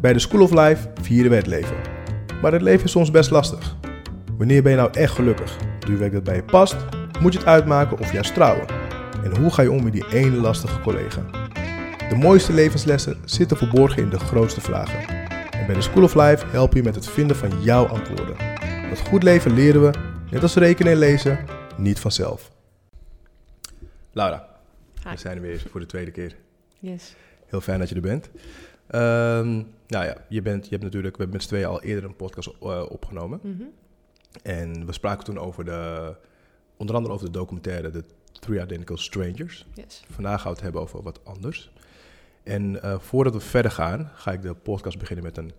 Bij de School of Life vieren we het leven. Maar het leven is soms best lastig. Wanneer ben je nou echt gelukkig? Doe je werk dat bij je past? Moet je het uitmaken of juist trouwen? En hoe ga je om met die ene lastige collega? De mooiste levenslessen zitten verborgen in de grootste vragen. En bij de School of Life helpen je met het vinden van jouw antwoorden. Want goed leven leren we, net als rekenen en lezen, niet vanzelf. Laura, Hi. we zijn er weer voor de tweede keer. Yes. Heel fijn dat je er bent. Ehm, nou ja, je, bent, je hebt natuurlijk, we hebben met z'n tweeën al eerder een podcast eh, opgenomen. Mhm. En we spraken toen over de, onder andere over de documentaire The Three Identical Strangers. Yes. Vandaag gaan we het hebben over wat anders. En eh, voordat we verder gaan, ga ik de podcast beginnen met een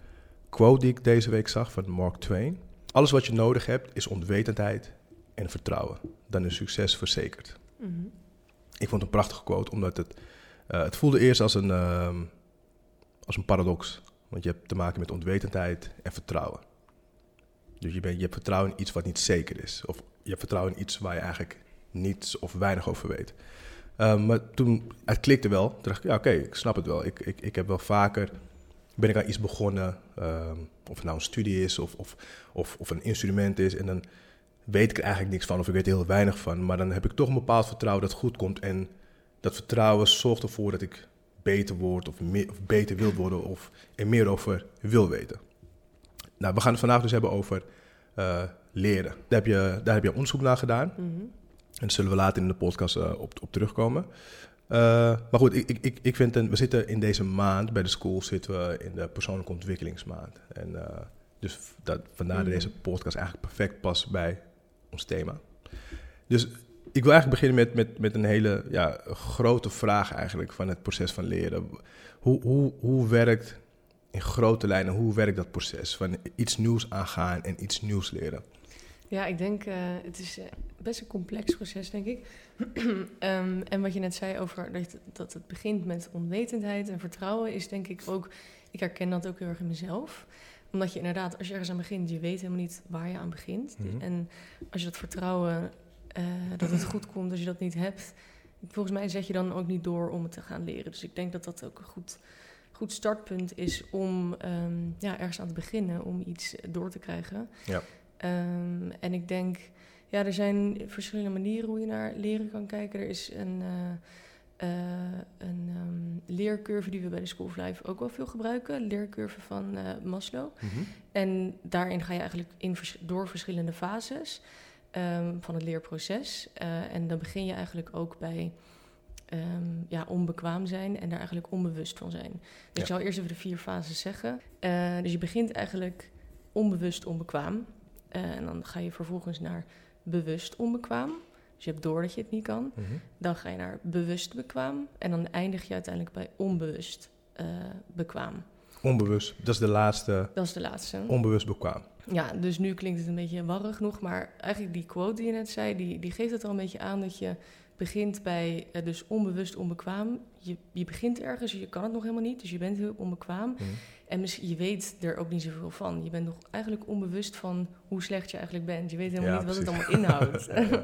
quote die ik deze week zag van Mark Twain. Alles wat je nodig hebt is onwetendheid en vertrouwen. Dan is succes verzekerd. Mhm. Ik vond het een prachtige quote, omdat het, eh, het voelde eerst als een, ehm, als een paradox. Want je hebt te maken met onwetendheid en vertrouwen. Dus je, bent, je hebt vertrouwen in iets wat niet zeker is. Of je hebt vertrouwen in iets waar je eigenlijk niets of weinig over weet. Ehm, maar toen, het klikte wel. Toen dacht ik, ja oké, ik snap het wel. Ik, ik, ik heb wel vaker, ben ik aan iets begonnen. ehm, of het nou een studie is of, of, of, of een instrument is. En dan weet ik er eigenlijk niks van of ik weet er heel weinig van. Maar dan heb ik toch een bepaald vertrouwen dat goed komt. En dat vertrouwen zorgt ervoor dat ik beter word of, meer, of beter wil worden of er meer over wil weten. Nou, we gaan het vandaag dus hebben over eh, leren. Daar heb, je, daar heb je onderzoek naar gedaan. Mhm. En daar zullen we later in de podcast eh, op, op terugkomen. Eh, maar goed, ik, ik- ik, vind, een, we zitten in deze maand bij de school zitten we in de persoonlijke ontwikkelingsmaand. En dus dat, vandaar dat Mhm. deze podcast eigenlijk perfect past bij ons thema. Dus ik wil eigenlijk beginnen met, met, met een hele ja, grote vraag eigenlijk van het proces van leren. Hoe, hoe, hoe werkt in grote lijnen, hoe werkt dat proces van iets nieuws aangaan en iets nieuws leren? Ja, ik denk, eh, het is eh, best een complex proces, denk ik. Ehm, en wat je net zei over dat, dat het begint met onwetendheid en vertrouwen, is denk ik ook, ik herken dat ook heel erg in mezelf. Omdat je inderdaad, als je ergens aan begint, je weet helemaal niet waar je aan begint. Mhm. En als je dat vertrouwen, eh, dat het goed komt, als je dat niet hebt, volgens mij zet je dan ook niet door om het te gaan leren. Dus ik denk dat dat ook een goed, goed startpunt is om ehm, ja, ergens aan te beginnen, om iets door te krijgen. Ja. Ehm, en ik denk, ja, er zijn verschillende manieren hoe je naar leren kan kijken. Er is een, eh, een ehm, leercurve die we bij de School of Life ook wel veel gebruiken. Leercurve van Maslow. En daarin ga je eigenlijk in vers- door verschillende fases ehm, van het leerproces. Eh, en dan begin je eigenlijk ook bij ehm, ja, onbekwaam zijn en daar eigenlijk onbewust van zijn. Dus Ja. ik zal eerst even de vier fases zeggen. Eh, dus je begint eigenlijk onbewust onbekwaam. Eh, en dan ga je vervolgens naar bewust onbekwaam. Dus je hebt door dat je het niet kan. Mhm. Dan ga je naar bewust bekwaam. En dan eindig je uiteindelijk bij onbewust bekwaam. Onbewust, dat is de laatste. Dat is de laatste. Onbewust bekwaam. Ja, dus nu klinkt het een beetje warrig nog, maar eigenlijk die quote die je net zei, die, die geeft het al een beetje aan dat je begint bij eh, dus onbewust onbekwaam. Je, je begint ergens, je kan het nog helemaal niet, dus je bent heel onbekwaam. Mhm. En misschien, je weet er ook niet zoveel van. Je bent nog eigenlijk onbewust van hoe slecht je eigenlijk bent. Je weet helemaal Ja, niet wat het allemaal inhoudt. Ja.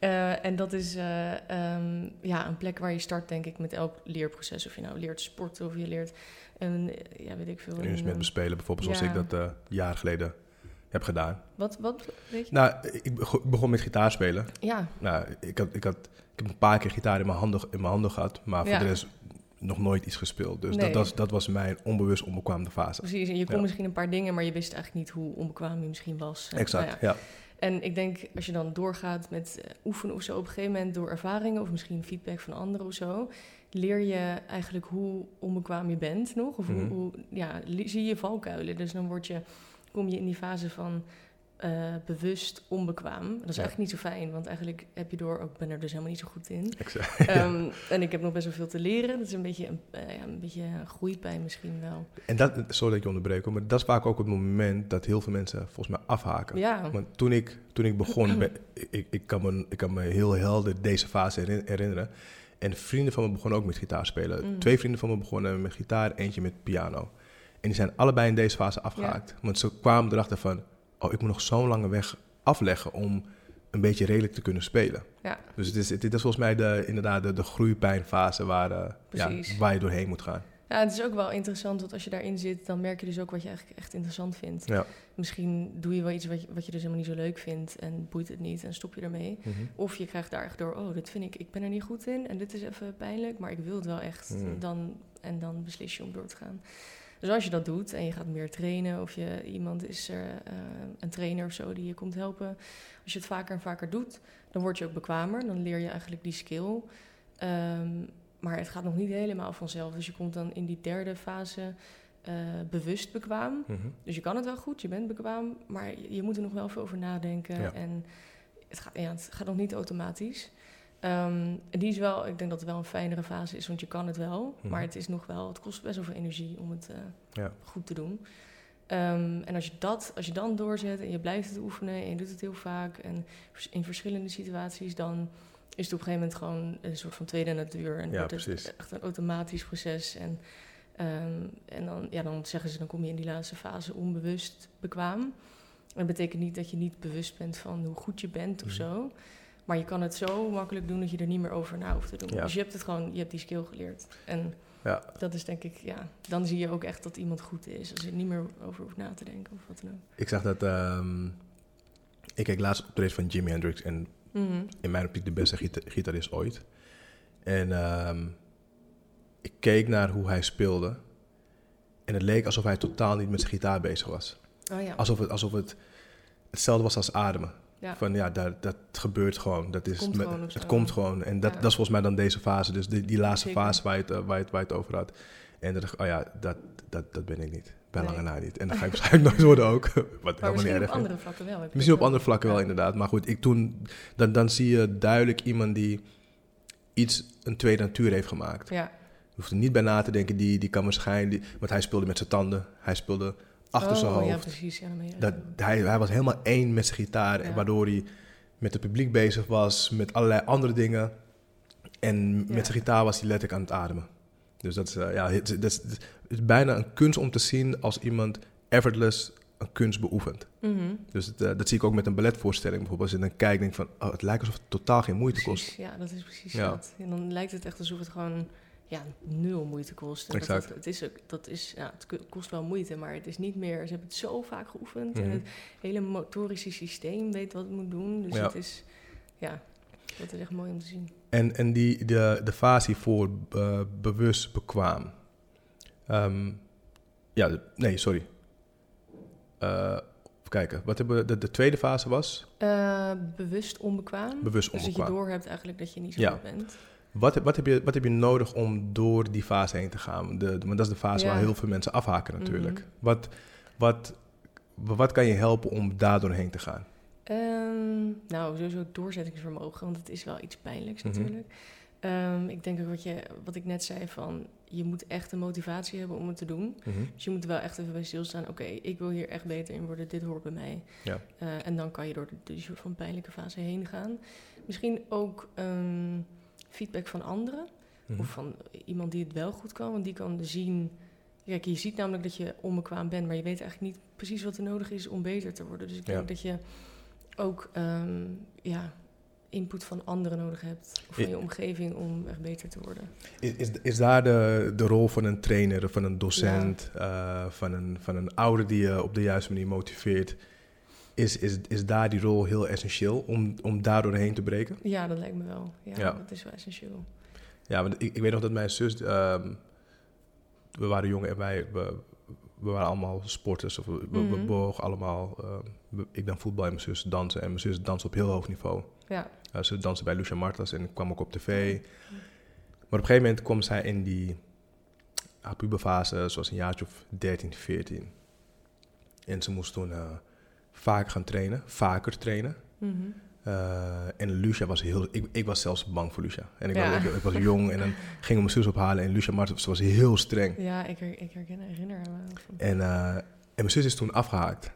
Eh, en dat is eh, ehm, ja, een plek waar je start, denk ik, met elk leerproces. Of je nou leert sporten of je leert een, eh, ja, weet ik veel. Een instrument bespelen, bijvoorbeeld zoals ik dat eh jaren geleden heb gedaan. wat, wat, weet je? Nou, ik bego- ik begon met gitaar spelen. Ja, Nou, ik, had, ik, had, ik heb een paar keer gitaar in mijn handen, in mijn handen gehad, maar voor Ja. de rest nog nooit iets gespeeld. Dus Nee. dat, was, dat was mijn onbewust onbekwaamde fase. precies. En je kon Ja. misschien een paar dingen, maar je wist eigenlijk niet hoe onbekwaam je misschien was. Exact, nou ja. En ik denk, als je dan doorgaat met eh, oefenen of zo, op een gegeven moment door ervaringen of misschien feedback van anderen of zo, leer je eigenlijk hoe onbekwaam je bent nog. Of Mhm. hoe, hoe, ja, zie je valkuilen. Dus dan word je, kom je in die fase van eh, bewust onbekwaam. Dat is Ja. eigenlijk niet zo fijn, want eigenlijk heb je door, ook ik ben er dus helemaal niet zo goed in. Exact. Ehm, en ik heb nog best wel veel te leren. Dat is een beetje een, eh, ja, een beetje groeipijn misschien wel. En dat, sorry dat ik je onderbreek, maar dat is vaak ook het moment dat heel veel mensen volgens mij afhaken. Ja, Want toen ik, toen ik begon, ben- ik, ik, kan me, ik kan me heel helder deze fase herin- herinneren. En vrienden van me begonnen ook met gitaar spelen. Mm. Twee vrienden van me begonnen met gitaar, eentje met piano. En die zijn allebei in deze fase afgehaakt. Want ze kwamen erachter van, oh, ik moet nog zo'n lange weg afleggen om een beetje redelijk te kunnen spelen. Ja. Dus het is, het, is volgens mij de, inderdaad de, de groeipijnfase waar, eh, ja, waar je doorheen moet gaan. Ja, het is ook wel interessant, want als je daarin zit, dan merk je dus ook wat je eigenlijk echt interessant vindt. Ja. Misschien doe je wel iets wat je, wat je dus helemaal niet zo leuk vindt en boeit het niet en stop je ermee. Mhm. Of je krijgt daar echt door, oh, dit vind ik, ik ben er niet goed in en dit is even pijnlijk, maar ik wil het wel echt. Hmm. Dan, en dan beslis je om door te gaan. Dus als je dat doet en je gaat meer trainen of je, iemand is er, eh, een trainer of zo die je komt helpen. Als je het vaker en vaker doet, dan word je ook bekwamer. Dan leer je eigenlijk die skill. Ehm, maar het gaat nog niet helemaal vanzelf. Dus je komt dan in die derde fase eh, bewust bekwaam. Mhm. Dus je kan het wel goed, je bent bekwaam, maar je, je moet er nog wel veel over nadenken. Ja. En het gaat, ja, het gaat nog niet automatisch. Ehm, die is wel, ik denk dat het wel een fijnere fase is, want je kan het wel. Mhm. Maar het is nog wel, het kost best wel veel energie om het eh, Ja. goed te doen. Ehm, en als je, dat, als je dan doorzet en je blijft het oefenen en je doet het heel vaak en in verschillende situaties, dan is het op een gegeven moment gewoon een soort van tweede natuur. En Ja, wordt het precies. echt een automatisch proces. En, ehm, en dan, ja, dan zeggen ze, dan kom je in die laatste fase onbewust bekwaam. En dat betekent niet dat je niet bewust bent van hoe goed je bent of Mhm. zo. Maar je kan het zo makkelijk doen dat je er niet meer over na hoeft te doen. Ja. Dus je hebt het gewoon, je hebt die skill geleerd. En Ja. dat is denk ik, ja, dan zie je ook echt dat iemand goed is. Als je er niet meer over hoeft na te denken of wat dan ook. Ik zag dat... ehm, ik keek laatst op de race van Jimi Hendrix en Mhm. in mijn optiek de beste gita- gitarist ooit. En ehm, ik keek naar hoe hij speelde. En het leek alsof hij totaal niet met zijn gitaar bezig was. Oh ja, Alsof het, alsof het hetzelfde was als ademen. Ja. Van ja, dat, dat gebeurt gewoon. Dat is Komt met- gewoon of het komt gewoon. En dat, Ja. dat is volgens mij dan deze fase. Dus die, die laatste Zeker. fase waar je, het, waar, je het, waar je het over had. En dat, oh ja, dat, dat, dat ben ik niet. Bij Nee. lange na niet. En dat ga ik waarschijnlijk nooit worden ook. Wat maar helemaal niet misschien erg op andere vlakken wel. Misschien op andere vlakken wel, inderdaad. Maar goed, ik toen, dan, dan zie je duidelijk iemand die iets een tweede natuur heeft gemaakt. Ja. Je hoeft er niet bij na te denken, die, die kan waarschijnlijk... Want hij speelde met zijn tanden, hij speelde achter zijn oh, ja, hoofd. precies. Ja, dan ben je dat, hij, hij was helemaal één met zijn gitaar, Ja. waardoor hij met het publiek bezig was, met allerlei andere dingen. En Ja. met zijn gitaar was hij letterlijk aan het ademen. Dus dat is, eh, ja, het, het is, het is bijna een kunst om te zien als iemand effortless een kunst beoefent. Mhm. Dus het, eh, dat zie ik ook met een balletvoorstelling bijvoorbeeld. Als je dan kijkt, denk van, oh, het lijkt alsof het totaal geen moeite kost. Precies, ja, dat is precies Ja. dat. En dan lijkt het echt alsof het gewoon ja, nul moeite kost. Dat Exact. Het, het, is ook, dat is, ja, het ko- kost wel moeite, maar het is niet meer... Ze hebben het zo vaak geoefend Mhm. en het hele motorische systeem weet wat het moet doen. Dus Ja. het is, ja, dat is echt mooi om te zien. En, en die, de, de fase voor eh, bewust bekwaam. Ehm, ja, nee, sorry. Even kijken. Wat hebben we, de, de tweede fase was? Eh, bewust onbekwaam. Bewust Dus dat je onbekwaam. doorhebt eigenlijk dat je niet zo Ja. goed bent. Wat, heb- wat, heb je, wat heb je nodig om door die fase heen te gaan? De, de- want dat is de fase Ja. waar heel veel mensen afhaken natuurlijk. Mhm. Wat, wat, wat kan je helpen om daar doorheen te gaan? Ehm, nou, sowieso doorzettingsvermogen, want het is wel iets pijnlijks Mhm. natuurlijk. Ehm, ik denk ook wat, je, wat ik net zei van, je moet echt een motivatie hebben om het te doen. Mhm. Dus je moet wel echt even bij stilstaan. Oké, ik wil hier echt beter in worden. Dit hoort bij mij. Ja. Eh, en dan kan je door de, die soort van pijnlijke fase heen gaan. Misschien ook ehm, feedback van anderen. Mhm. Of van iemand die het wel goed kan. Want die kan zien... Kijk, je ziet namelijk dat je onbekwaam bent. Maar je weet eigenlijk niet precies wat er nodig is om beter te worden. Dus ik Ja. denk dat je ook ehm, ja, input van anderen nodig hebt. Of van je omgeving om echt beter te worden. Is, is, is daar de, de rol van een trainer, van een docent, eh, van, een, van een ouder die je op de juiste manier motiveert? Is, is, is daar die rol heel essentieel om, om daar doorheen te breken? Ja, dat lijkt me wel. Ja, Ja. dat is wel essentieel. Ja, want ik, ik weet nog dat mijn zus, ehm, we waren jong en wij, we, we waren allemaal sporters. Of we, Mhm. bewogen allemaal, ehm, ik dan voetbal en mijn zus dansen. En mijn zus danste op heel hoog niveau. Ja. Uh, ze danste bij Lucia Martas en kwam ook op tv. Maar op een gegeven moment kwam zij in die haar puberfase, zoals een jaartje of 13, 14. En ze moest toen eh vaker gaan trainen, vaker trainen. Mhm. Eh, en Lucia was heel... Ik, ik was zelfs bang voor Lucia. En ik, Ja. was, ik, ik was jong en dan ging ik mijn zus ophalen. En Lucia Martens was heel streng. Ja, ik, her- ik herken, herinner me. En, eh, en mijn zus is toen afgehaakt.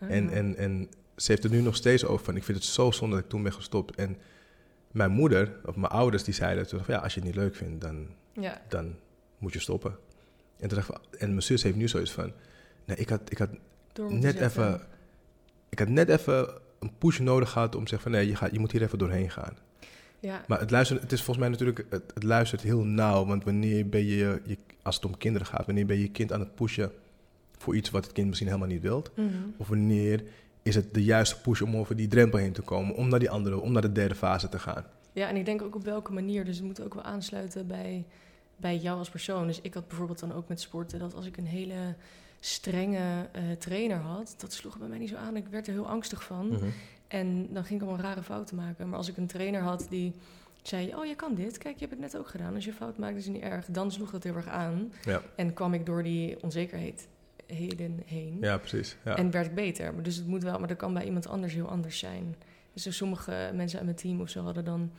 Ah. En, en, en ze heeft er nu nog steeds over van... Ik vind het zo zonde dat ik toen ben gestopt. En mijn moeder, of mijn ouders, die zeiden toen van... Ja, als je het niet leuk vindt, dan, ja, dan moet je stoppen. En, toen dacht ik van- en mijn zus heeft nu zoiets van... Nee, ik had, ik had net even... Ik had net even een push nodig gehad om te zeggen van... Nee, je, gaat, je moet hier even doorheen gaan. Ja, Maar het, luisteren, het is volgens mij natuurlijk, het, het luistert heel nauw. Want wanneer ben je, je, als het om kinderen gaat, wanneer ben je je kind aan het pushen voor iets wat het kind misschien helemaal niet wilt? Mhm. Of wanneer is het de juiste push om over die drempel heen te komen, om naar die andere, om naar de derde fase te gaan? ja, en ik denk ook op welke manier. Dus het moet ook wel aansluiten bij, bij jou als persoon. Dus ik had bijvoorbeeld dan ook met sporten dat als ik een hele strenge eh, trainer had, dat sloeg bij mij niet zo aan. Ik werd er heel angstig van. Mhm. En dan ging ik allemaal rare fouten maken. Maar als ik een trainer had die zei: Oh, je kan dit. Kijk, je hebt het net ook gedaan. Als je fout maakt, is het niet erg. Dan sloeg dat heel erg aan. Ja. En kwam ik door die onzekerheid heden heen. ja, precies. Ja. En werd ik beter. Maar dus het moet wel, maar dat kan bij iemand anders heel anders zijn. Dus sommige mensen uit mijn team of zo hadden dan.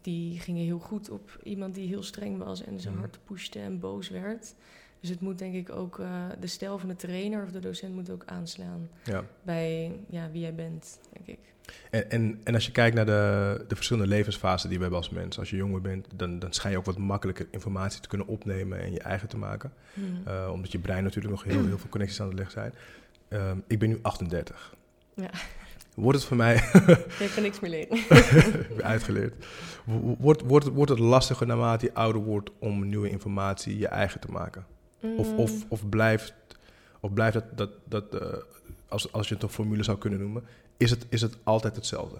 Die gingen heel goed op iemand die heel streng was en ze Mhm. hard pushte en boos werd. Dus het moet denk ik ook, eh, de stijl van de trainer of de docent moet ook aanslaan ja. bij ja, wie jij bent, denk ik. En, en, en als je kijkt naar de, de verschillende levensfasen die we hebben als mens, als je jonger bent, dan, dan schijn je ook wat makkelijker informatie te kunnen opnemen en je eigen te maken. Hmm. Eh, omdat je brein natuurlijk nog heel, heel veel connecties aan het leggen zijn. Ehm, ik ben nu 38. Ja. Wordt het voor mij Je kan niks meer leren. uitgeleerd? Wo- Wordt, wordt, wordt het lastiger naarmate je ouder wordt om nieuwe informatie je eigen te maken? Of, Mm. of, of blijft, of blijft dat, dat, dat eh, als, als je het een formule zou kunnen noemen, is het, is het altijd hetzelfde?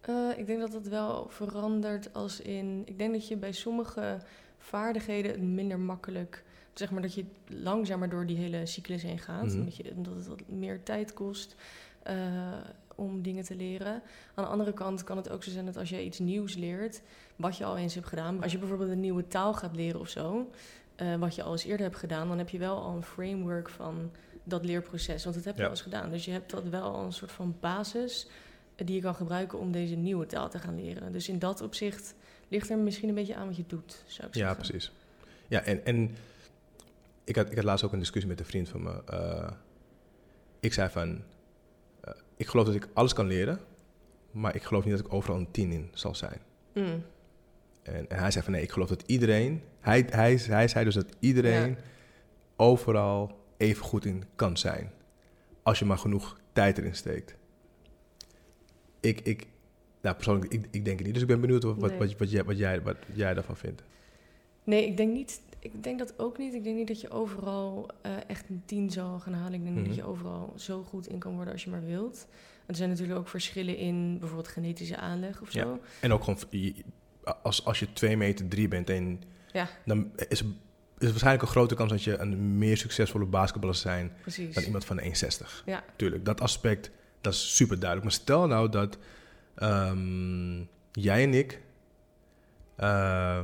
Eh, ik denk dat het wel verandert als in... Ik denk dat je bij sommige vaardigheden het minder makkelijk... Zeg maar dat je langzamer door die hele cyclus heen gaat. Mhm. omdat, je, omdat het wat meer tijd kost eh, om dingen te leren. Aan de andere kant kan het ook zo zijn dat als je iets nieuws leert... wat je al eens hebt gedaan. Als je bijvoorbeeld een nieuwe taal gaat leren of zo... eh, wat je al eens eerder hebt gedaan... dan heb je wel al een framework van dat leerproces. Want dat heb je Ja. al eens gedaan. Dus je hebt dat wel al een soort van basis die je kan gebruiken om deze nieuwe taal te gaan leren. Dus in dat opzicht ligt er misschien een beetje aan wat je doet, zou ik Ja, zeggen. precies. Ja, en, en ik, had, ik had laatst ook een discussie met een vriend van me. Eh, ik zei van, eh, ik geloof dat ik alles kan leren, maar ik geloof niet dat ik overal een tien in zal zijn. Mm, En, en hij zei van, nee, ik geloof dat iedereen, hij, hij, hij zei dus dat iedereen Ja. overal even goed in kan zijn. Als je maar genoeg tijd erin steekt. Ik, ik, nou persoonlijk, ik, ik denk het niet. Dus ik ben benieuwd wat, wat, Nee. wat, wat, jij, wat, jij, wat jij daarvan vindt. Nee, ik denk niet. Ik denk dat ook niet. Ik denk niet dat je overal eh, echt een tien zal gaan halen. Ik denk niet Mhm. dat je overal zo goed in kan worden als je maar wilt. Er zijn natuurlijk ook verschillen in bijvoorbeeld genetische aanleg of zo. Ja. En ook gewoon, als, als je 2 meter 3 bent, en, Ja. dan is, is er waarschijnlijk een grote kans dat je een meer succesvolle basketballer zijn Precies. dan iemand van 1,60. Ja. Tuurlijk, dat aspect, dat is super duidelijk. Maar stel nou dat ehm, jij en ik, eh,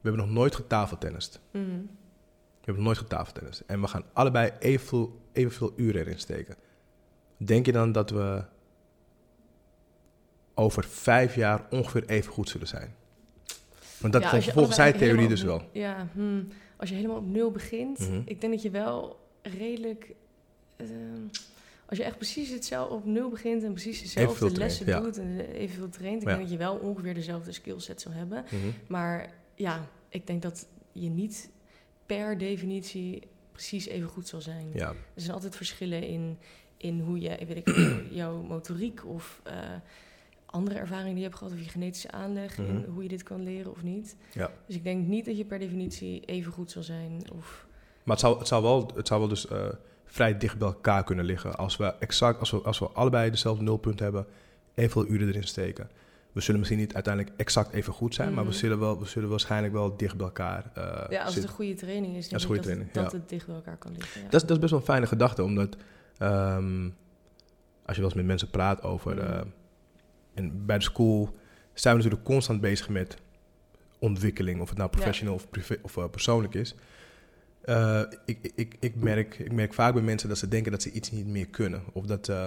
we hebben nog nooit getafeltennist. Mhm. We hebben nog nooit getafeltennist. En we gaan allebei evenveel, evenveel uren erin steken. Denk je dan dat we over vijf jaar ongeveer even goed zullen zijn? Want dat Ja, volgens zijn allebei theorie dus wel. Ja, hmm, als je helemaal op nul begint, Mhm. ik denk dat je wel redelijk. ehm, als je echt precies hetzelfde op nul begint en precies dezelfde lessen traint, ja. doet en evenveel traint, ik Ja. denk dat je wel ongeveer dezelfde skillset zal hebben. Mhm. Maar ja, ik denk dat je niet per definitie precies even goed zal zijn. Ja, Er zijn altijd verschillen in, in hoe je, weet ik, jouw motoriek of eh, andere ervaringen die je hebt gehad, of je genetische aanleg, Mhm. en hoe je dit kan leren of niet. ja. Dus ik denk niet dat je per definitie even goed zal zijn. Of, Maar het zou, het zou wel, het zou wel dus eh, vrij dicht bij elkaar kunnen liggen. Als we exact, als we, als we allebei dezelfde nulpunt hebben, evenveel uren erin steken. We zullen misschien niet uiteindelijk exact even goed zijn, maar we Mhm. zullen, wel, we zullen waarschijnlijk wel dicht bij elkaar eh, ja, als het een goede training is, denk ik dat, training, dat ja. het dicht bij elkaar kan liggen. Ja. Dat, is, dat is best wel een fijne gedachte, omdat ehm, als je wel eens met mensen praat over. Mhm. En bij de school zijn we natuurlijk constant bezig met ontwikkeling, of het nou professional of, privé, of eh, persoonlijk is. Eh, ik, ik- ik, merk, ik merk vaak bij mensen dat ze denken dat ze iets niet meer kunnen, of dat, eh,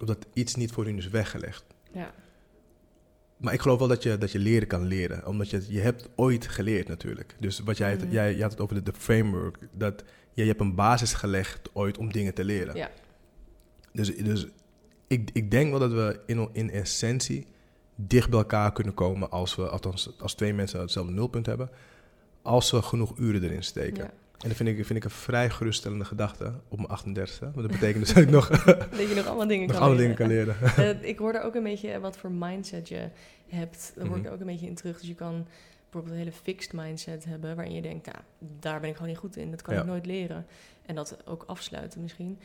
of dat iets niet voor hun is weggelegd. ja. Maar ik geloof wel dat je, dat je leren kan leren. Omdat je, je hebt ooit geleerd natuurlijk. Dus wat jij, Mhm. jij je had het over de, de framework. Dat je, je hebt een basis gelegd ooit om dingen te leren. Ja. Dus, dus ik, ik denk wel dat we in, in essentie dicht bij elkaar kunnen komen als we, althans als twee mensen hetzelfde nulpunt hebben. Als we genoeg uren erin steken. Ja. En dat vind ik, vind ik een vrij geruststellende gedachte op mijn 38 Want dat betekent dus dat ik nog, dat je nog allemaal dingen nog kan alle leren. dingen kan leren. Eh, ik hoor er ook een beetje wat voor mindset je hebt. Daar hoor ik Mhm. er ook een beetje in terug. Dus je kan bijvoorbeeld een hele fixed mindset hebben... waarin je denkt, nou, daar ben ik gewoon niet goed in. Dat kan Ja. ik nooit leren. En dat ook afsluiten misschien.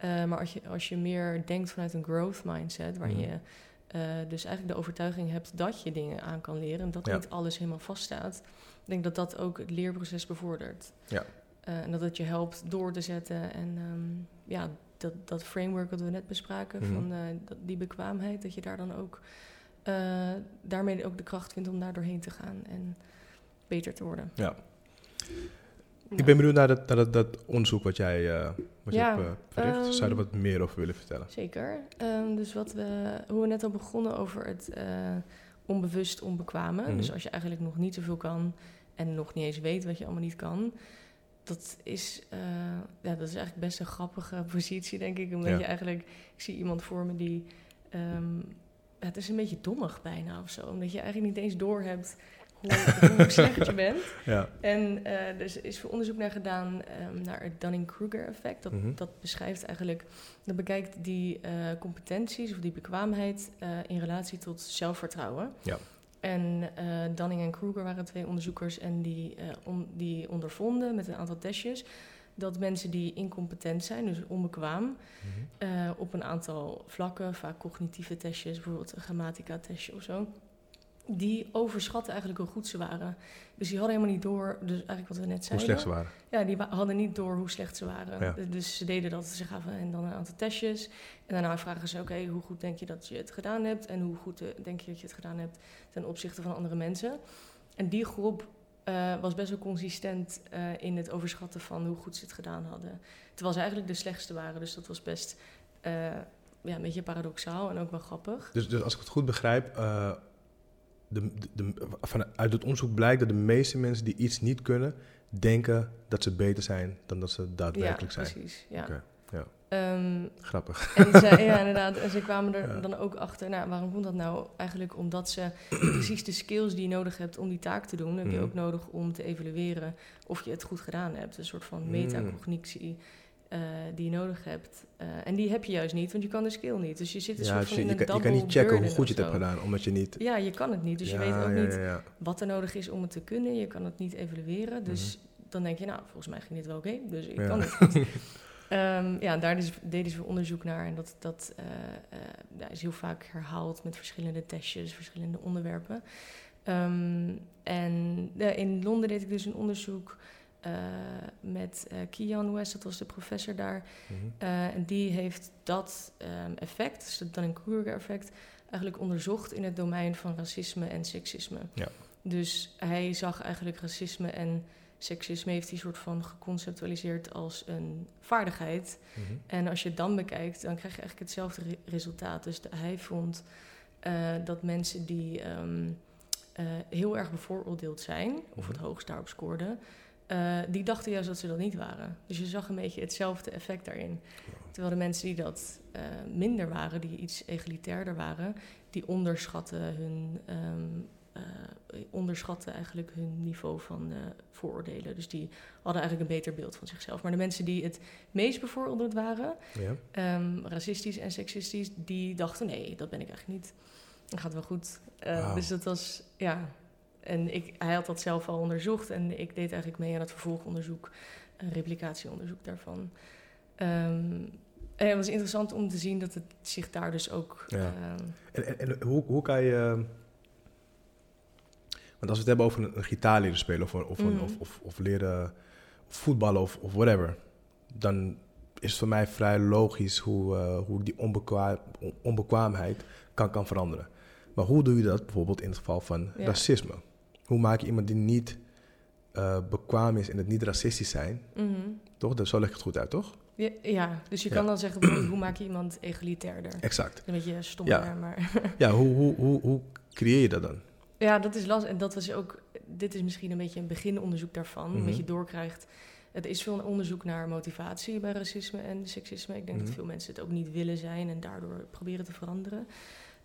Eh, maar als je, als je meer denkt vanuit een growth mindset... waarin Mhm. je eh, dus eigenlijk de overtuiging hebt dat je dingen aan kan leren... en dat Ja. niet alles helemaal vaststaat... ik denk dat dat ook het leerproces bevordert. Ja. Eh, en dat het je helpt door te zetten en ehm, ja, dat, dat framework wat we net bespraken, Mhm. van dat, die bekwaamheid, dat je daar dan ook daarmee ook de kracht vindt om daar doorheen te gaan en beter te worden. Ja. Ja. Ik ben benieuwd naar dat, naar dat, dat onderzoek wat jij eh wat Ja, je hebt eh, verricht. Zou je er ehm, wat meer over willen vertellen? Zeker. Ehm, dus wat we, hoe we net al begonnen over het eh, onbewust onbekwame. Mhm. Dus als je eigenlijk nog niet zoveel kan en nog niet eens weet wat je allemaal niet kan. Dat is, ja, dat is eigenlijk best een grappige positie, denk ik. Omdat Ja. je eigenlijk, ik zie iemand voor me die, ehm, het is een beetje dommig bijna of zo. Omdat je eigenlijk niet eens doorhebt hoe, slecht je bent. Ja. En eh, er is- is onderzoek naar gedaan ehm, naar het Dunning-Kruger effect. Dat, Mhm. dat beschrijft eigenlijk, dat bekijkt die eh, competenties of die bekwaamheid eh, in relatie tot zelfvertrouwen. Ja. En Dunning en Kruger waren twee onderzoekers en die, on- die ondervonden met een aantal testjes dat mensen die incompetent zijn, dus onbekwaam, Mhm. op een aantal vlakken, vaak cognitieve testjes, bijvoorbeeld een grammatica-testje of zo, die overschatten eigenlijk hoe goed ze waren. Dus die hadden helemaal niet door, dus eigenlijk wat we net Hoe zeiden. slecht ze waren. Ja, die wa- hadden niet door hoe slecht ze waren. Ja. Dus- ze deden dat, ze gaven en dan een aantal testjes. En daarna vragen ze, oké, hoe goed denk je dat je het gedaan hebt? En hoe goed eh, denk je dat je het gedaan hebt ten opzichte van andere mensen? En die groep eh, was best wel consistent eh, in het overschatten van hoe goed ze het gedaan hadden. Terwijl ze eigenlijk de slechtste waren, dus dat was best ja, een beetje paradoxaal en ook wel grappig. Dus, dus als ik het goed begrijp, de, de, vanuit het onderzoek blijkt dat de meeste mensen die iets niet kunnen, denken dat ze beter zijn dan dat ze daadwerkelijk ja, zijn. precies. Ja. Ja. Ehm, Grappig. En ja, inderdaad. En ze kwamen er Ja. dan ook achter. Nou, waarom komt dat nou? Eigenlijk omdat ze precies de skills die je nodig hebt om die taak te doen, heb je Mhm. ook nodig om te evalueren of je het goed gedaan hebt. Een soort van Mhm. metacognitie eh, die je nodig hebt. Eh, en die heb je juist niet, want je kan de skill niet. Dus je zit een Ja, soort dus van je, in je, een kan, je kan niet checken hoe goed je het hebt gedaan, omdat je niet... Ja, je kan het niet. Dus je Ja, weet ook niet ja, wat er nodig is om het te kunnen. Je kan het niet evalueren. Dus dan denk je, nou, volgens mij ging dit wel oké. dus ik Mhm. Kan het goed. Ehm, ja, daar dus, deden ze onderzoek naar. En dat, dat eh, is heel vaak herhaald met verschillende testjes, verschillende onderwerpen. Ehm, en in Londen deed ik dus een onderzoek eh, met eh Kian West, dat was de professor daar. Mhm. Eh, en die heeft dat ehm, effect, dus het Dunning-Kruger effect, eigenlijk onderzocht in het domein van racisme en seksisme. Ja. Dus hij zag eigenlijk racisme en seksisme heeft hij soort van geconceptualiseerd als een vaardigheid. Mhm. En als je het dan bekijkt, dan krijg je eigenlijk hetzelfde re- resultaat. Dus de- hij vond dat mensen die ehm, eh, heel erg bevooroordeeld zijn, of het Mhm. hoogst daarop scoorden, eh, die dachten juist dat ze dat niet waren. Dus je zag een beetje hetzelfde effect daarin. Terwijl de mensen die dat eh, minder waren, die iets egalitairder waren, die onderschatten hun, ehm, eh, onderschatten eigenlijk hun niveau van vooroordelen. Dus die hadden eigenlijk een beter beeld van zichzelf. Maar de mensen die het meest bevooroordeeld waren, Ja. Ehm, racistisch en seksistisch, die dachten: nee, dat ben ik eigenlijk niet. Dat gaat wel goed. Dus dat was, ja. En ik, hij had dat zelf al onderzocht en ik deed eigenlijk mee aan het vervolgonderzoek, een replicatieonderzoek daarvan. Ehm, en het was interessant om te zien dat het zich daar dus ook. Ja. ehm, En, en, en hoe, hoe kan je... Want als we het hebben over een, een gitaar leren spelen of, of, een- Mhm. of, of, of leren voetballen of, of whatever, dan is het voor mij vrij logisch hoe, eh, hoe die onbekwaam, on- onbekwaamheid kan, kan veranderen. Maar hoe doe je dat bijvoorbeeld in het geval van Ja. racisme? Hoe maak je iemand die niet eh, bekwaam is en het niet racistisch zijn? mhm. Toch? Dat, zo leg ik het goed uit, toch? ja, ja, dus je Ja. kan dan zeggen: hoe maak je iemand egalitairder? Exact. Een beetje stom, Ja. maar. Ja, hoe, hoe, hoe, hoe creëer je dat dan? Ja, dat is lastig. En dat was ook. Dit is misschien een beetje een beginonderzoek daarvan. Mhm. Dat je doorkrijgt. Het is veel onderzoek naar motivatie bij racisme en seksisme. Ik denk Mhm. dat veel mensen het ook niet willen zijn en daardoor proberen te veranderen.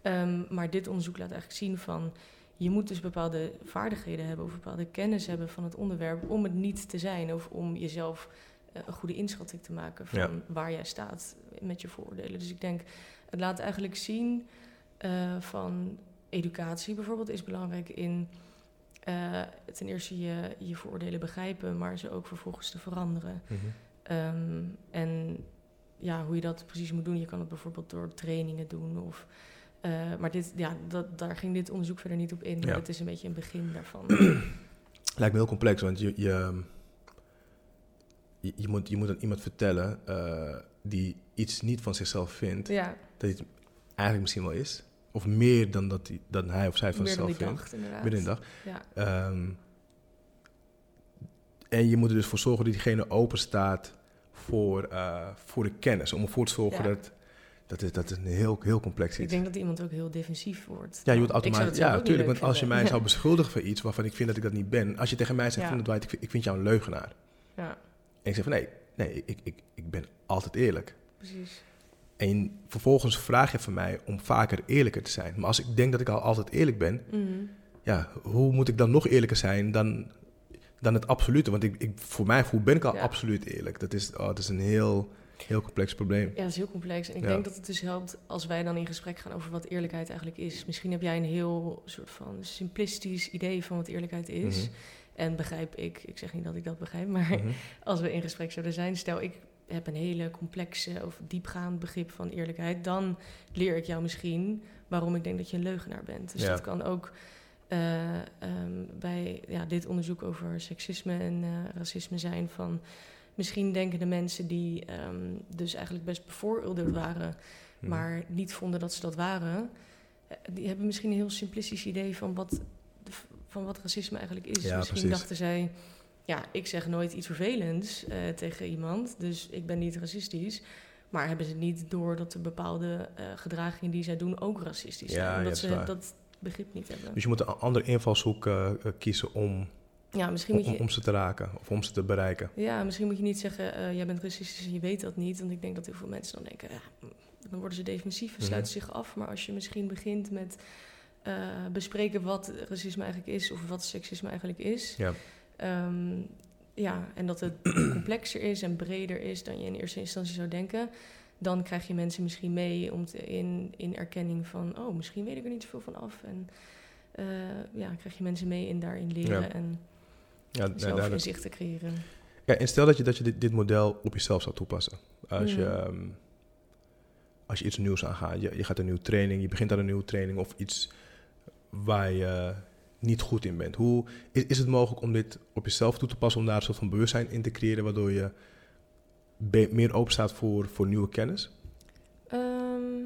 Ehm, maar dit onderzoek laat eigenlijk zien van je moet dus bepaalde vaardigheden hebben of bepaalde kennis hebben van het onderwerp om het niet te zijn of om jezelf eh, een goede inschatting te maken van Ja. waar jij staat met je vooroordelen. Dus ik denk, het laat eigenlijk zien eh, van educatie bijvoorbeeld is belangrijk in eh, ten eerste je, je vooroordelen begrijpen, maar ze ook vervolgens te veranderen. Mhm. Ehm, en ja, hoe je dat precies moet doen, je kan het bijvoorbeeld door trainingen doen. Of, eh, maar dit, ja, dat, daar ging dit onderzoek verder niet op in. Ja. het is een beetje een begin daarvan. Lijkt me heel complex, want je, je, je, je moet, je moet aan iemand vertellen eh, die iets niet van zichzelf vindt, ja, dat het eigenlijk misschien wel is. Of meer dan, dat hij, dan hij of zij van meer dan zichzelf vindt. dacht. Binnen een dag. Ja, Ehm, en je moet er dus voor zorgen dat diegene open staat voor, eh, voor de kennis. Om ervoor te zorgen Ja. dat, dat, is, dat is een heel, heel complex ik iets. denk dat iemand ook heel defensief wordt. Ja, je wordt Ik automatisch. Ja, natuurlijk. Want als je mij zou beschuldigen voor iets waarvan ik vind dat ik dat niet ben. Als je tegen mij zegt: Ja. van, Dwight, ik, vind- ik vind jou een leugenaar. Ja, En ik zeg van nee, nee ik, ik, ik ben altijd eerlijk. precies. En vervolgens vraag je van mij om vaker eerlijker te zijn. Maar als ik denk dat ik al altijd eerlijk ben, Mhm. ja, hoe moet ik dan nog eerlijker zijn dan, dan het absolute? Want ik, ik, voor mij hoe ben ik al Ja. absoluut eerlijk. Dat is, oh, dat is een heel, heel complex probleem. Ja, dat is heel complex. En ik Ja. denk dat het dus helpt als wij dan in gesprek gaan over wat eerlijkheid eigenlijk is. Misschien heb jij een heel soort van simplistisch idee van wat eerlijkheid is. Mhm. En begrijp ik, ik zeg niet dat ik dat begrijp, maar Mhm. als we in gesprek zouden zijn, stel ik heb een hele complexe of diepgaand begrip van eerlijkheid, dan leer ik jou misschien waarom ik denk dat je een leugenaar bent. Dus Ja. dat kan ook eh, ehm, bij ja, dit onderzoek over seksisme en eh, racisme zijn van misschien denken de mensen die ehm, dus eigenlijk best bevooroordeeld waren, Mhm. maar niet vonden dat ze dat waren, eh, die hebben misschien een heel simplistisch idee van wat, van wat racisme eigenlijk is. Ja, misschien precies. dachten zij, ja, ik zeg nooit iets vervelends eh, tegen iemand, dus ik ben niet racistisch. Maar hebben ze niet door dat er bepaalde eh, gedragingen die zij doen ook racistisch zijn? Ja, ja, omdat dat ze dat begrip niet hebben. Dus je moet een andere invalshoek kiezen om, Ja, misschien om, moet je, om ze te raken of om ze te bereiken. ja, misschien moet je niet zeggen, eh, jij bent racistisch en je weet dat niet. Want ik denk dat heel veel mensen dan denken, ja, dan worden ze defensief en Mhm. sluiten zich af. Maar als je misschien begint met eh, bespreken wat racisme eigenlijk is of wat seksisme eigenlijk is. Ja. Ehm, ja, en dat het complexer is en breder is dan je in eerste instantie zou denken. Dan krijg je mensen misschien mee om te, in, in erkenning van, oh, misschien weet ik er niet zoveel van af. En eh, ja, krijg je mensen mee in daarin leren Ja. en Ja, zelf inzicht te creëren. Ja, en stel dat je, dat je dit, dit model op jezelf zou toepassen. Als, je, ehm, als je iets nieuws aangaat, je, je gaat een nieuwe training, je begint aan een nieuwe training of iets waar je niet goed in bent. Hoe is, is het mogelijk om dit op jezelf toe te passen, om daar een soort van bewustzijn in te creëren, waardoor je meer open staat voor, voor nieuwe kennis? Ehm,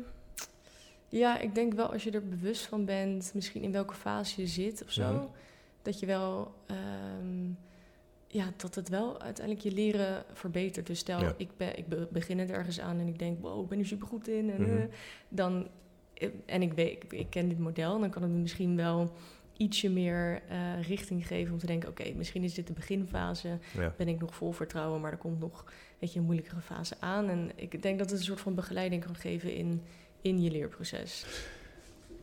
ja, ik denk wel als je er bewust van bent, misschien in welke fase je zit of zo. Dat je wel, ehm, ja, dat het wel uiteindelijk je leren verbetert. Dus stel, Ja. ik, ben, ik be- begin het ergens aan en ik denk, wow, ik ben hier supergoed in. En, Mhm. eh, dan, en ik, weet, ik, ik ken dit model, dan kan het me misschien wel ietsje meer eh, richting geven om te denken, oké, misschien is dit de beginfase, Ja. ben ik nog vol vertrouwen, maar er komt nog weet je, een moeilijkere fase aan. En ik denk dat het een soort van begeleiding kan geven in, in je leerproces.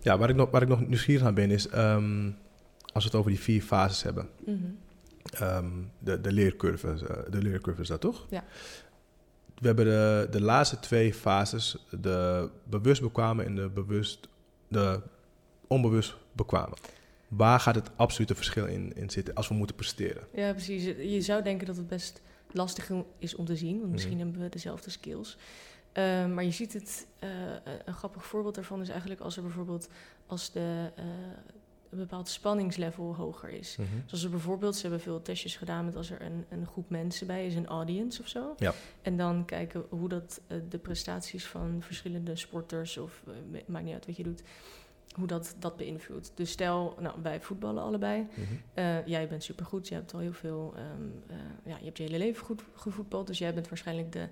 Ja, waar ik nog, waar ik nog nieuwsgierig aan ben, is ehm, als we het over die vier fases hebben. Mhm. Ehm, de, de leercurve, eh, de leercurve is dat toch? Ja. We hebben de, de laatste twee fases, de bewust bekwamen en de, bewust, de onbewust bekwamen. Waar gaat het absolute verschil in, in zitten als we moeten presteren? Ja, precies. Je zou denken dat het best lastig is om te zien, want misschien Mhm. hebben we dezelfde skills. Ehm, maar je ziet het, eh, een grappig voorbeeld daarvan is eigenlijk als er bijvoorbeeld als de, eh, een bepaald spanningslevel hoger is. Zoals er bijvoorbeeld, ze hebben veel testjes gedaan met als er een, een groep mensen bij is, een audience of zo. Ja. En dan kijken hoe dat eh, de prestaties van verschillende sporters, of eh, maakt niet uit wat je doet, hoe dat dat beïnvloedt. Dus stel, nou, wij voetballen allebei. Mhm. Eh, jij bent supergoed, je hebt al heel veel, ehm, eh, ja, je hebt je hele leven goed gevoetbald, dus jij bent waarschijnlijk de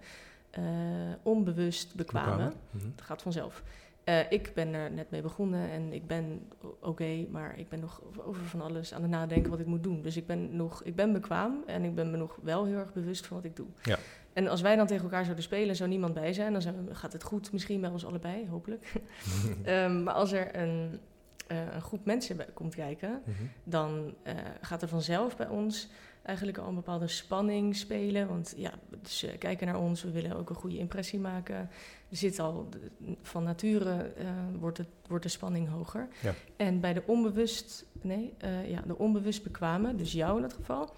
onbewust bekwame. Mhm. Het gaat vanzelf. Eh, ik ben er net mee begonnen en ik ben oké, maar ik ben nog over van alles aan het nadenken wat ik moet doen. Dus ik ben nog, ik ben bekwaam en ik ben me nog wel heel erg bewust van wat ik doe. Ja. En als wij dan tegen elkaar zouden spelen, zou niemand bij zijn, dan zijn we- gaat het goed, misschien bij ons allebei, hopelijk. Ehm, maar als er een, een groep mensen bij komt kijken, Mhm. dan eh, gaat er vanzelf bij ons eigenlijk al een bepaalde spanning spelen. Want ja, ze kijken naar ons, we willen ook een goede impressie maken. Er zit al van nature eh, wordt, het, wordt de spanning hoger. Ja. En bij de onbewust, nee, eh, ja, de onbewust bekwamen, dus jou in dat geval,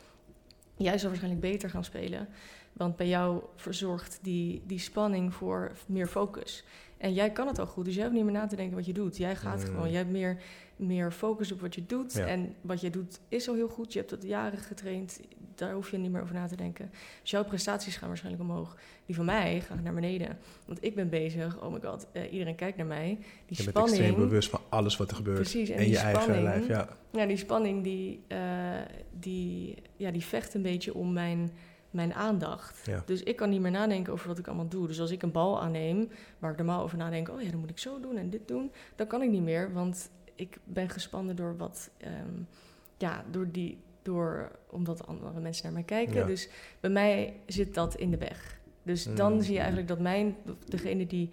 jij zal waarschijnlijk beter gaan spelen. Want bij jou verzorgt die, die spanning voor meer focus. En jij kan het al goed, dus jij hoeft niet meer na te denken wat je doet. Jij gaat Mm. gewoon, jij hebt meer, meer focus op wat je doet. Ja. En wat je doet is al heel goed. Je hebt dat jaren getraind, daar hoef je niet meer over na te denken. Dus jouw prestaties gaan waarschijnlijk omhoog. Die van mij gaan naar beneden. Want ik ben bezig, oh my god, eh, iedereen kijkt naar mij. Die Je bent extreem bewust van alles wat er gebeurt. precies, en, je eigen spanning, lijf, ja. ja, die spanning die, eh, die, ja, die vecht een beetje om mijn, mijn aandacht. Ja. Dus ik kan niet meer nadenken over wat ik allemaal doe. Dus als ik een bal aanneem, waar ik normaal over nadenk, oh ja, dan moet ik zo doen en dit doen, dan kan ik niet meer, want ik ben gespannen door wat, ehm, ja, door die, door omdat andere mensen naar mij kijken. Ja. Dus bij mij zit dat in de weg. Dus dan Mm. zie je eigenlijk dat mijn, degene die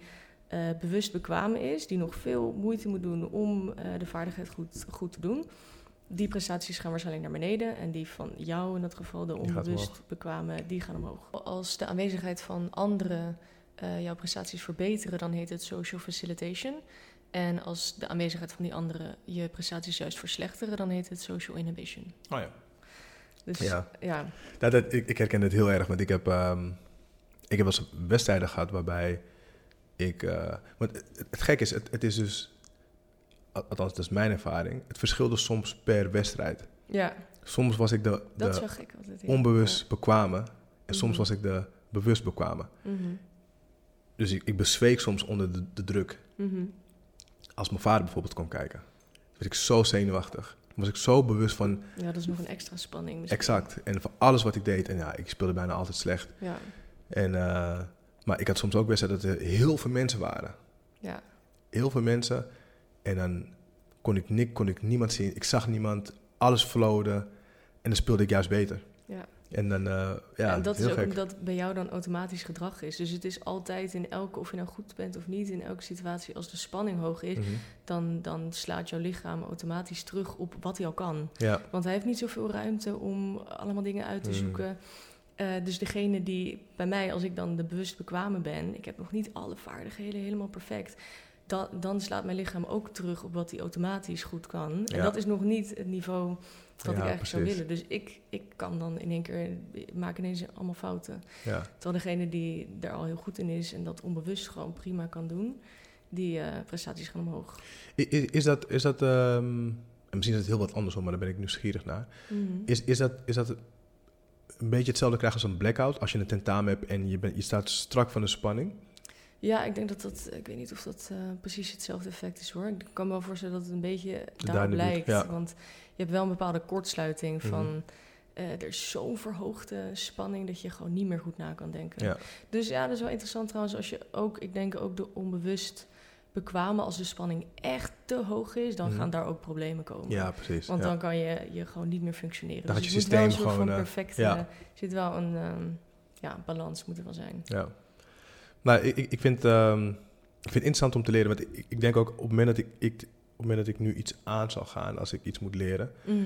eh, bewust bekwaam is, die nog veel moeite moet doen om eh, de vaardigheid goed, goed te doen. Die prestaties gaan waarschijnlijk naar beneden. En die van jou in dat geval, de onbewust omhoog. bekwame, die gaan omhoog. Als de aanwezigheid van anderen eh, jouw prestaties verbeteren, dan heet het social facilitation. En als de aanwezigheid van die anderen je prestaties juist verslechteren, dan heet het social inhibition. Oh ja. Dus Ja. ja, dat, ik, ik herken het heel erg, want ik heb, ehm, ik heb wel eens wedstrijden gehad waarbij ik... eh, want het, het gek is, het, het is dus... al- Althans, dat is mijn ervaring. Het verschilde soms per wedstrijd. ja Soms was ik de, ik altijd. ja. onbewust bekwame en soms Mhm. was ik de bewust bekwame. Mhm, Dus ik, ik bezweek soms onder de, de druk. mhm. Als mijn vader bijvoorbeeld kwam kijken, werd ik zo zenuwachtig. Was ik zo bewust van Ja, dat is nog een extra spanning. misschien. exact en van alles wat ik deed. En ja, ik speelde bijna altijd slecht. Ja, En, eh, maar ik had soms ook wedstrijden dat er heel veel mensen waren. ja. Heel veel mensen. En dan kon ik, nik, kon ik niemand zien. Ik zag niemand. Alles flowde. En dan speelde ik juist beter. Ja. En dan, eh, ja, en dat heel is ook gek. omdat bij jou dan automatisch gedrag is. Dus het is altijd in elke, of je nou goed bent of niet, in elke situatie, als de spanning hoog is, Mhm. dan, dan slaat jouw lichaam automatisch terug op wat hij al kan. Ja, Want hij heeft niet zoveel ruimte om allemaal dingen uit te Mm. zoeken. Eh, dus degene die bij mij, als ik dan de bewust bekwame ben, ik heb nog niet alle vaardigheden helemaal perfect. Dan, dan slaat mijn lichaam ook terug op wat hij automatisch goed kan. En dat is nog niet het niveau wat ik eigenlijk zou willen. Dus ik, ik kan dan in één keer, ik maak ineens allemaal fouten. ja. Terwijl degene die er al heel goed in is en dat onbewust gewoon prima kan doen, die eh, prestaties gaan omhoog. I- i- Is, dat, is dat ehm, en misschien is het heel wat anders, hoor, maar daar ben ik nieuwsgierig naar. Mhm. Is, is, dat, is dat een beetje hetzelfde krijgen als een blackout? Als je een tentamen hebt en je, bent je staat strak van de spanning? Ja, ik denk dat dat, ik weet niet of dat eh, precies hetzelfde effect is hoor. Ik kan me wel voorstellen dat het een beetje Daar daarop in de buurt, lijkt. ja. Want je hebt wel een bepaalde kortsluiting van, Mhm. eh, er is zo'n verhoogde spanning dat je gewoon niet meer goed na kan denken. Ja. Dus ja, dat is wel interessant trouwens als je ook, ik denk ook de onbewust bekwame, als de spanning echt te hoog is, dan Mhm. gaan daar ook problemen komen. Ja, precies. Want ja. dan kan je, je gewoon niet meer functioneren. Dan dus het je moet wel een systeem soort van gewoon, eh, perfect, ja. zit wel een ehm, ja, balans moet er wel zijn. Ja. Nou, ik, ik, vind, ehm, ik vind het interessant om te leren. Want ik, ik denk ook op het, moment dat ik, ik, op het moment dat ik nu iets aan zal gaan, als ik iets moet leren. Mhm.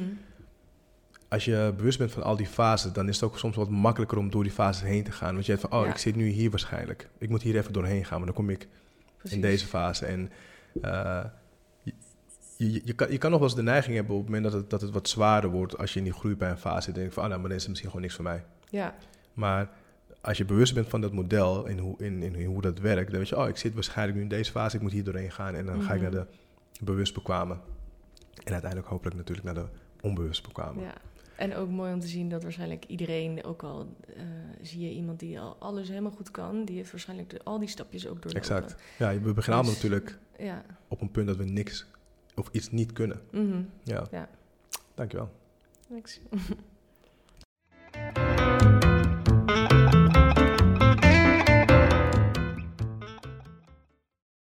Als je bewust bent van al die fases, dan is het ook soms wat makkelijker om door die fases heen te gaan. Want je hebt van, oh, Ja. ik zit nu hier waarschijnlijk. Ik moet hier even doorheen gaan, maar dan kom ik Precies. in deze fase. En eh, je, je, je, kan, je kan nog wel eens de neiging hebben op het moment dat het, dat het wat zwaarder wordt als je in die groeipijnfase fase zit. denk ik van, ah, nou, maar dan is het misschien gewoon niks voor mij. Ja, Maar als je bewust bent van dat model en hoe, in, in, in hoe dat werkt, dan weet je, oh, ik zit waarschijnlijk nu in deze fase, ik moet hier doorheen gaan. En dan ga ik Mhm. naar de bewust bekwamen. En uiteindelijk hopelijk natuurlijk naar de onbewust bekwamen. ja. En ook mooi om te zien dat waarschijnlijk iedereen, ook al eh, zie je iemand die al alles helemaal goed kan, die heeft waarschijnlijk de- al die stapjes ook doorlopen. Exact. Ja, we beginnen allemaal Dus- natuurlijk Ja. op een punt dat we niks of iets niet kunnen. Mhm. Ja. Ja. Dankjewel. Niks.